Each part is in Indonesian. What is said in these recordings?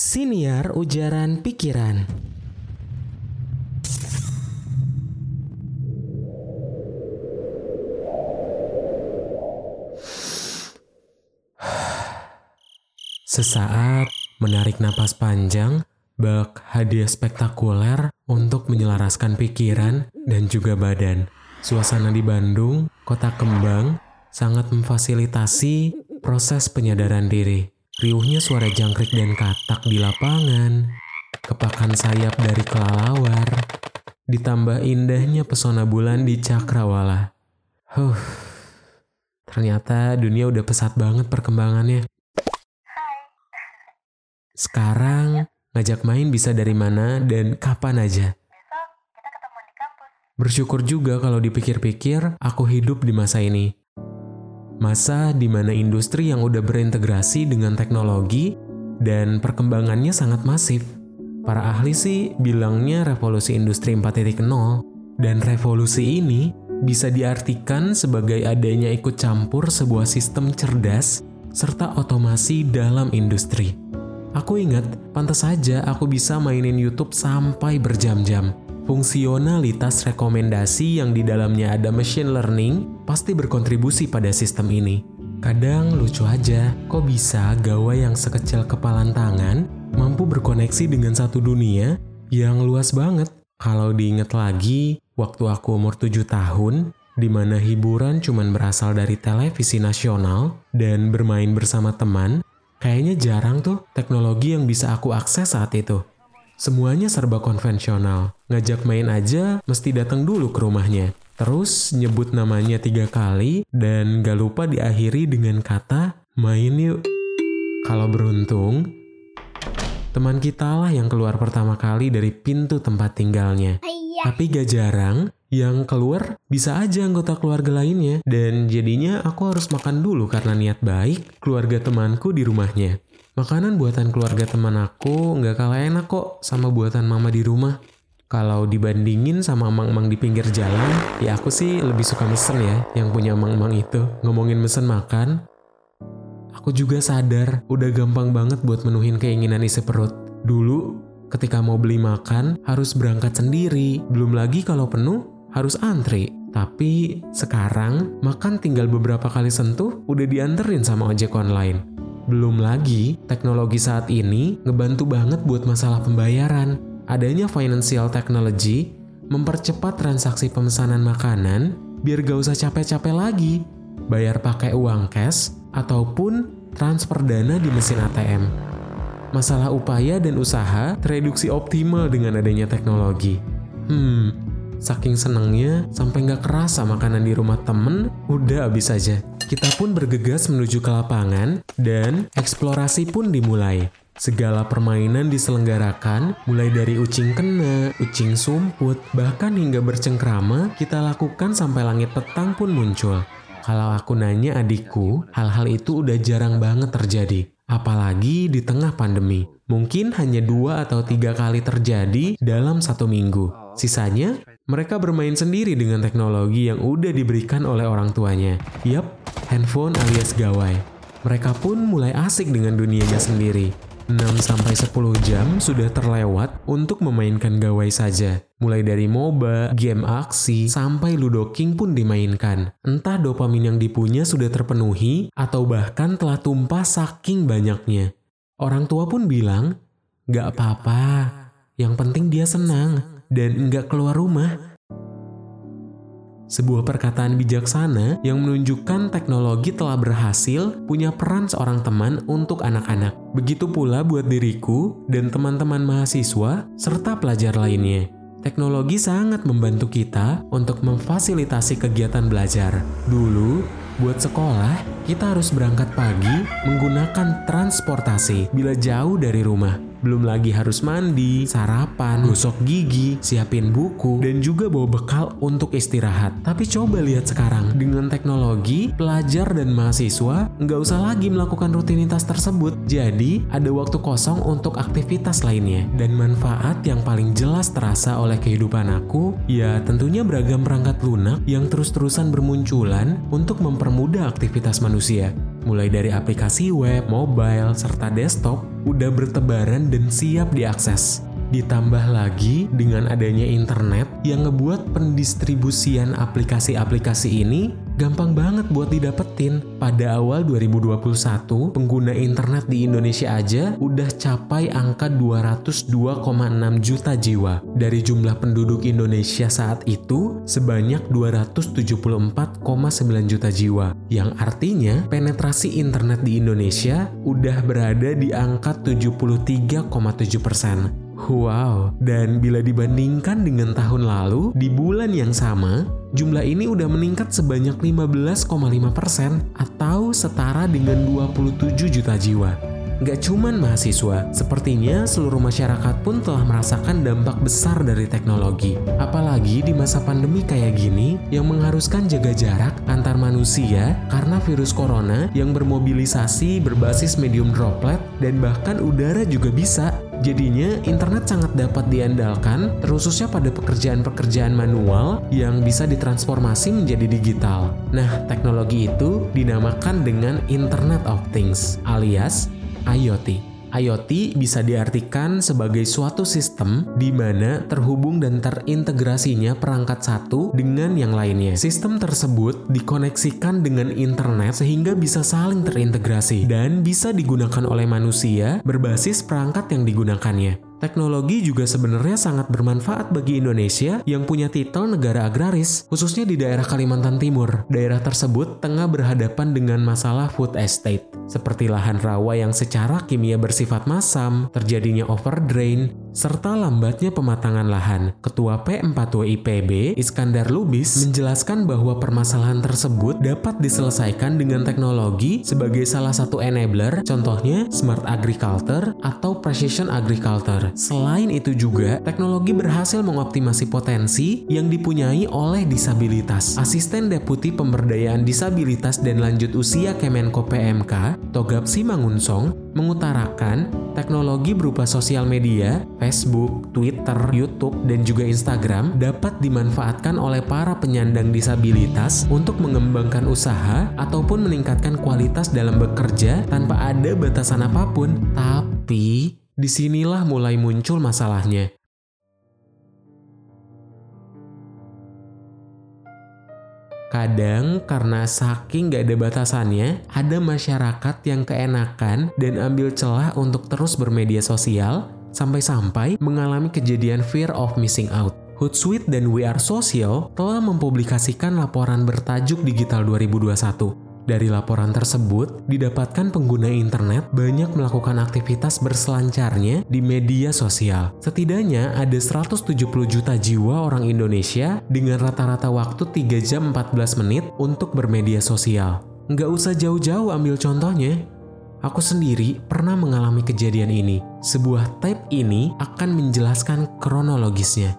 Siniar Ujaran Pikiran Sesaat menarik napas panjang, bak hadiah spektakuler untuk menyelaraskan pikiran dan juga badan. Suasana di Bandung, kota kembang, sangat memfasilitasi proses penyadaran diri. Riuhnya suara jangkrik dan katak di lapangan, kepakan sayap dari kelelawar, ditambah indahnya pesona bulan di cakrawala. Huh, ternyata dunia udah pesat banget perkembangannya. Sekarang ngajak main bisa dari mana dan kapan aja. Bersyukur juga kalau dipikir-pikir aku hidup di masa ini. Masa di mana industri yang udah berintegrasi dengan teknologi dan perkembangannya sangat masif. Para ahli sih bilangnya revolusi industri 4.0 dan revolusi ini bisa diartikan sebagai adanya ikut campur sebuah sistem cerdas serta otomasi dalam industri. Aku ingat, pantas saja aku bisa mainin YouTube sampai berjam-jam. Fungsionalitas rekomendasi yang di dalamnya ada machine learning pasti berkontribusi pada sistem ini. Kadang lucu aja, kok bisa gawai yang sekecil kepalan tangan mampu berkoneksi dengan satu dunia yang luas banget. Kalau diinget lagi, waktu aku umur 7 tahun, di mana hiburan cuman berasal dari televisi nasional dan bermain bersama teman, Kayaknya jarang tuh teknologi yang bisa aku akses saat itu. Semuanya serba konvensional. Ngajak main aja mesti datang dulu ke rumahnya. Terus nyebut namanya tiga kali dan gak lupa diakhiri dengan kata main yuk. Kalau beruntung, teman kita lah yang keluar pertama kali dari pintu tempat tinggalnya. Tapi gak jarang yang keluar bisa aja anggota keluarga lainnya. Dan jadinya aku harus makan dulu karena niat baik keluarga temanku di rumahnya. Makanan buatan keluarga teman aku nggak kalah enak kok sama buatan mama di rumah. Kalau dibandingin sama emang-emang di pinggir jalan, ya aku sih lebih suka mesen ya yang punya emang-emang itu. Ngomongin mesen makan, aku juga sadar udah gampang banget buat menuhin keinginan isi perut. Dulu Ketika mau beli makan, harus berangkat sendiri. Belum lagi kalau penuh, harus antri. Tapi sekarang, makan tinggal beberapa kali sentuh, udah dianterin sama ojek online. Belum lagi, teknologi saat ini ngebantu banget buat masalah pembayaran. Adanya financial technology mempercepat transaksi pemesanan makanan biar gak usah capek-capek lagi. Bayar pakai uang cash ataupun transfer dana di mesin ATM masalah upaya dan usaha tereduksi optimal dengan adanya teknologi. Hmm, saking senangnya sampai nggak kerasa makanan di rumah temen udah habis aja. Kita pun bergegas menuju ke lapangan dan eksplorasi pun dimulai. Segala permainan diselenggarakan, mulai dari ucing kena, ucing sumput, bahkan hingga bercengkrama kita lakukan sampai langit petang pun muncul. Kalau aku nanya adikku, hal-hal itu udah jarang banget terjadi. Apalagi di tengah pandemi. Mungkin hanya dua atau tiga kali terjadi dalam satu minggu. Sisanya, mereka bermain sendiri dengan teknologi yang udah diberikan oleh orang tuanya. Yap, handphone alias gawai. Mereka pun mulai asik dengan dunianya sendiri. 6-10 jam sudah terlewat untuk memainkan gawai saja. Mulai dari MOBA, game aksi, sampai Ludo King pun dimainkan. Entah dopamin yang dipunya sudah terpenuhi atau bahkan telah tumpah saking banyaknya. Orang tua pun bilang, gak apa-apa, yang penting dia senang dan nggak keluar rumah. Sebuah perkataan bijaksana yang menunjukkan teknologi telah berhasil punya peran seorang teman untuk anak-anak. Begitu pula buat diriku dan teman-teman mahasiswa serta pelajar lainnya. Teknologi sangat membantu kita untuk memfasilitasi kegiatan belajar. Dulu, buat sekolah, kita harus berangkat pagi menggunakan transportasi bila jauh dari rumah belum lagi harus mandi, sarapan, gosok gigi, siapin buku, dan juga bawa bekal untuk istirahat. Tapi coba lihat sekarang, dengan teknologi, pelajar dan mahasiswa nggak usah lagi melakukan rutinitas tersebut. Jadi, ada waktu kosong untuk aktivitas lainnya. Dan manfaat yang paling jelas terasa oleh kehidupan aku, ya tentunya beragam perangkat lunak yang terus-terusan bermunculan untuk mempermudah aktivitas manusia. Mulai dari aplikasi web, mobile, serta desktop, udah bertebaran dan siap diakses. Ditambah lagi dengan adanya internet yang ngebuat pendistribusian aplikasi-aplikasi ini gampang banget buat didapetin. Pada awal 2021, pengguna internet di Indonesia aja udah capai angka 202,6 juta jiwa. Dari jumlah penduduk Indonesia saat itu sebanyak 274,9 juta jiwa. Yang artinya penetrasi internet di Indonesia udah berada di angka 73,7 persen. Wow, dan bila dibandingkan dengan tahun lalu, di bulan yang sama, jumlah ini udah meningkat sebanyak 15,5% atau setara dengan 27 juta jiwa. Gak cuman mahasiswa, sepertinya seluruh masyarakat pun telah merasakan dampak besar dari teknologi. Apalagi di masa pandemi kayak gini yang mengharuskan jaga jarak antar manusia karena virus corona yang bermobilisasi berbasis medium droplet dan bahkan udara juga bisa. Jadinya internet sangat dapat diandalkan terkhususnya pada pekerjaan-pekerjaan manual yang bisa ditransformasi menjadi digital. Nah, teknologi itu dinamakan dengan Internet of Things alias IoT. IoT bisa diartikan sebagai suatu sistem di mana terhubung dan terintegrasinya perangkat satu dengan yang lainnya. Sistem tersebut dikoneksikan dengan internet sehingga bisa saling terintegrasi dan bisa digunakan oleh manusia berbasis perangkat yang digunakannya. Teknologi juga sebenarnya sangat bermanfaat bagi Indonesia yang punya titel negara agraris, khususnya di daerah Kalimantan Timur. Daerah tersebut tengah berhadapan dengan masalah food estate, seperti lahan rawa yang secara kimia bersifat masam, terjadinya overdrain, serta lambatnya pematangan lahan. Ketua P4W IPB, Iskandar Lubis, menjelaskan bahwa permasalahan tersebut dapat diselesaikan dengan teknologi sebagai salah satu enabler, contohnya smart agriculture atau precision agriculture. Selain itu juga, teknologi berhasil mengoptimasi potensi yang dipunyai oleh disabilitas. Asisten Deputi Pemberdayaan Disabilitas dan Lanjut Usia Kemenko PMK, Togapsi Mangunsong, mengutarakan teknologi berupa sosial media, Facebook, Twitter, YouTube, dan juga Instagram dapat dimanfaatkan oleh para penyandang disabilitas untuk mengembangkan usaha ataupun meningkatkan kualitas dalam bekerja tanpa ada batasan apa pun. Tapi, Di sinilah mulai muncul masalahnya. Kadang karena saking gak ada batasannya, ada masyarakat yang keenakan dan ambil celah untuk terus bermedia sosial, sampai-sampai mengalami kejadian fear of missing out. Hootsuite dan We Are Social telah mempublikasikan laporan bertajuk Digital 2021 dari laporan tersebut, didapatkan pengguna internet banyak melakukan aktivitas berselancarnya di media sosial. Setidaknya ada 170 juta jiwa orang Indonesia dengan rata-rata waktu 3 jam 14 menit untuk bermedia sosial. Nggak usah jauh-jauh ambil contohnya, Aku sendiri pernah mengalami kejadian ini. Sebuah tape ini akan menjelaskan kronologisnya.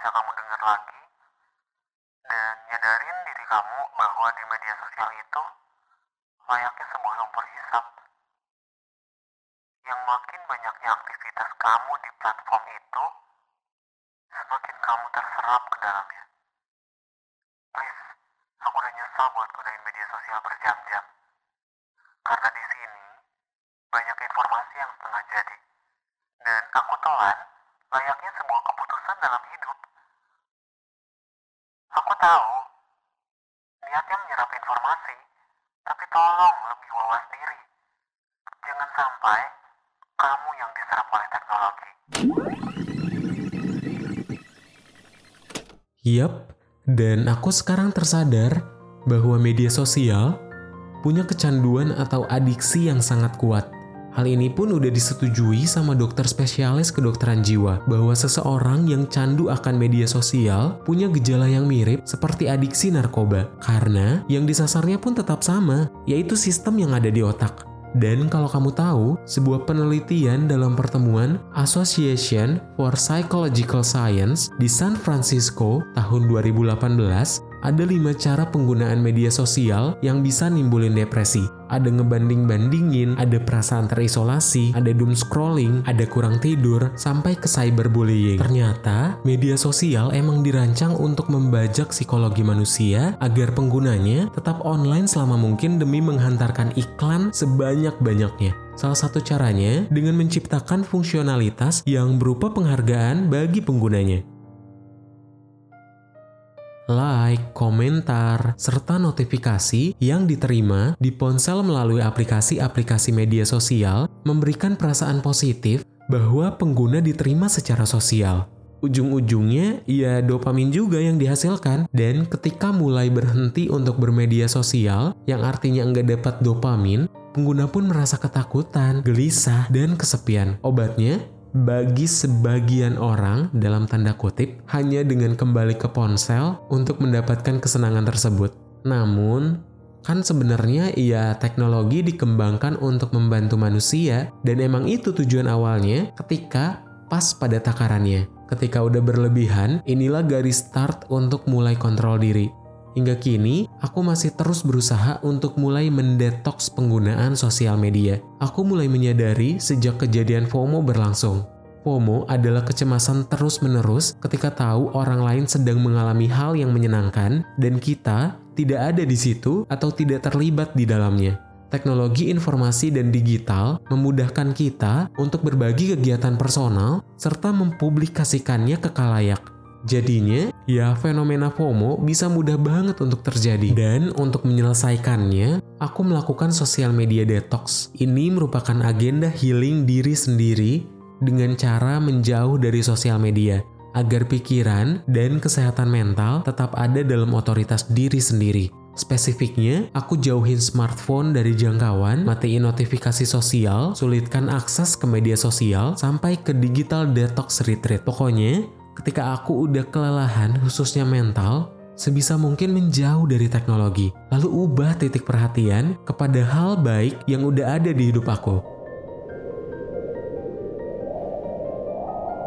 Bisa kamu dengar lagi dan aku sekarang tersadar bahwa media sosial punya kecanduan atau adiksi yang sangat kuat. Hal ini pun udah disetujui sama dokter spesialis kedokteran jiwa bahwa seseorang yang candu akan media sosial punya gejala yang mirip seperti adiksi narkoba karena yang disasarnya pun tetap sama, yaitu sistem yang ada di otak. Dan kalau kamu tahu, sebuah penelitian dalam pertemuan Association for Psychological Science di San Francisco tahun 2018 ada lima cara penggunaan media sosial yang bisa nimbulin depresi. Ada ngebanding-bandingin, ada perasaan terisolasi, ada doom scrolling, ada kurang tidur, sampai ke cyberbullying. Ternyata, media sosial emang dirancang untuk membajak psikologi manusia agar penggunanya tetap online selama mungkin demi menghantarkan iklan sebanyak-banyaknya. Salah satu caranya dengan menciptakan fungsionalitas yang berupa penghargaan bagi penggunanya like, komentar, serta notifikasi yang diterima di ponsel melalui aplikasi-aplikasi media sosial memberikan perasaan positif bahwa pengguna diterima secara sosial. Ujung-ujungnya, ya dopamin juga yang dihasilkan. Dan ketika mulai berhenti untuk bermedia sosial, yang artinya nggak dapat dopamin, pengguna pun merasa ketakutan, gelisah, dan kesepian. Obatnya, bagi sebagian orang dalam tanda kutip hanya dengan kembali ke ponsel untuk mendapatkan kesenangan tersebut. Namun, kan sebenarnya ya teknologi dikembangkan untuk membantu manusia dan emang itu tujuan awalnya ketika pas pada takarannya. Ketika udah berlebihan, inilah garis start untuk mulai kontrol diri. Hingga kini, aku masih terus berusaha untuk mulai mendetoks penggunaan sosial media. Aku mulai menyadari sejak kejadian FOMO berlangsung. FOMO adalah kecemasan terus-menerus ketika tahu orang lain sedang mengalami hal yang menyenangkan dan kita tidak ada di situ atau tidak terlibat di dalamnya. Teknologi informasi dan digital memudahkan kita untuk berbagi kegiatan personal serta mempublikasikannya ke kalayak Jadinya, ya fenomena FOMO bisa mudah banget untuk terjadi. Dan untuk menyelesaikannya, aku melakukan sosial media detox. Ini merupakan agenda healing diri sendiri dengan cara menjauh dari sosial media agar pikiran dan kesehatan mental tetap ada dalam otoritas diri sendiri. Spesifiknya, aku jauhin smartphone dari jangkauan, matiin notifikasi sosial, sulitkan akses ke media sosial, sampai ke digital detox retreat. Pokoknya, ketika aku udah kelelahan, khususnya mental, sebisa mungkin menjauh dari teknologi, lalu ubah titik perhatian kepada hal baik yang udah ada di hidup aku.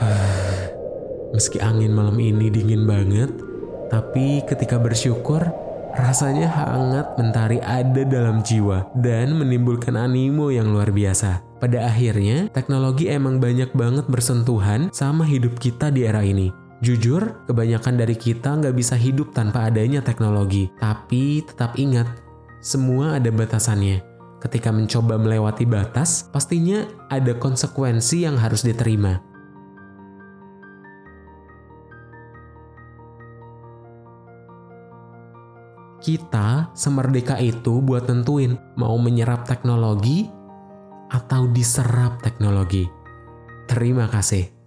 Meski angin malam ini dingin banget, tapi ketika bersyukur, rasanya hangat mentari ada dalam jiwa dan menimbulkan animo yang luar biasa. Pada akhirnya, teknologi emang banyak banget bersentuhan sama hidup kita di era ini. Jujur, kebanyakan dari kita nggak bisa hidup tanpa adanya teknologi. Tapi tetap ingat, semua ada batasannya. Ketika mencoba melewati batas, pastinya ada konsekuensi yang harus diterima. Kita semerdeka itu buat tentuin mau menyerap teknologi atau diserap teknologi. Terima kasih.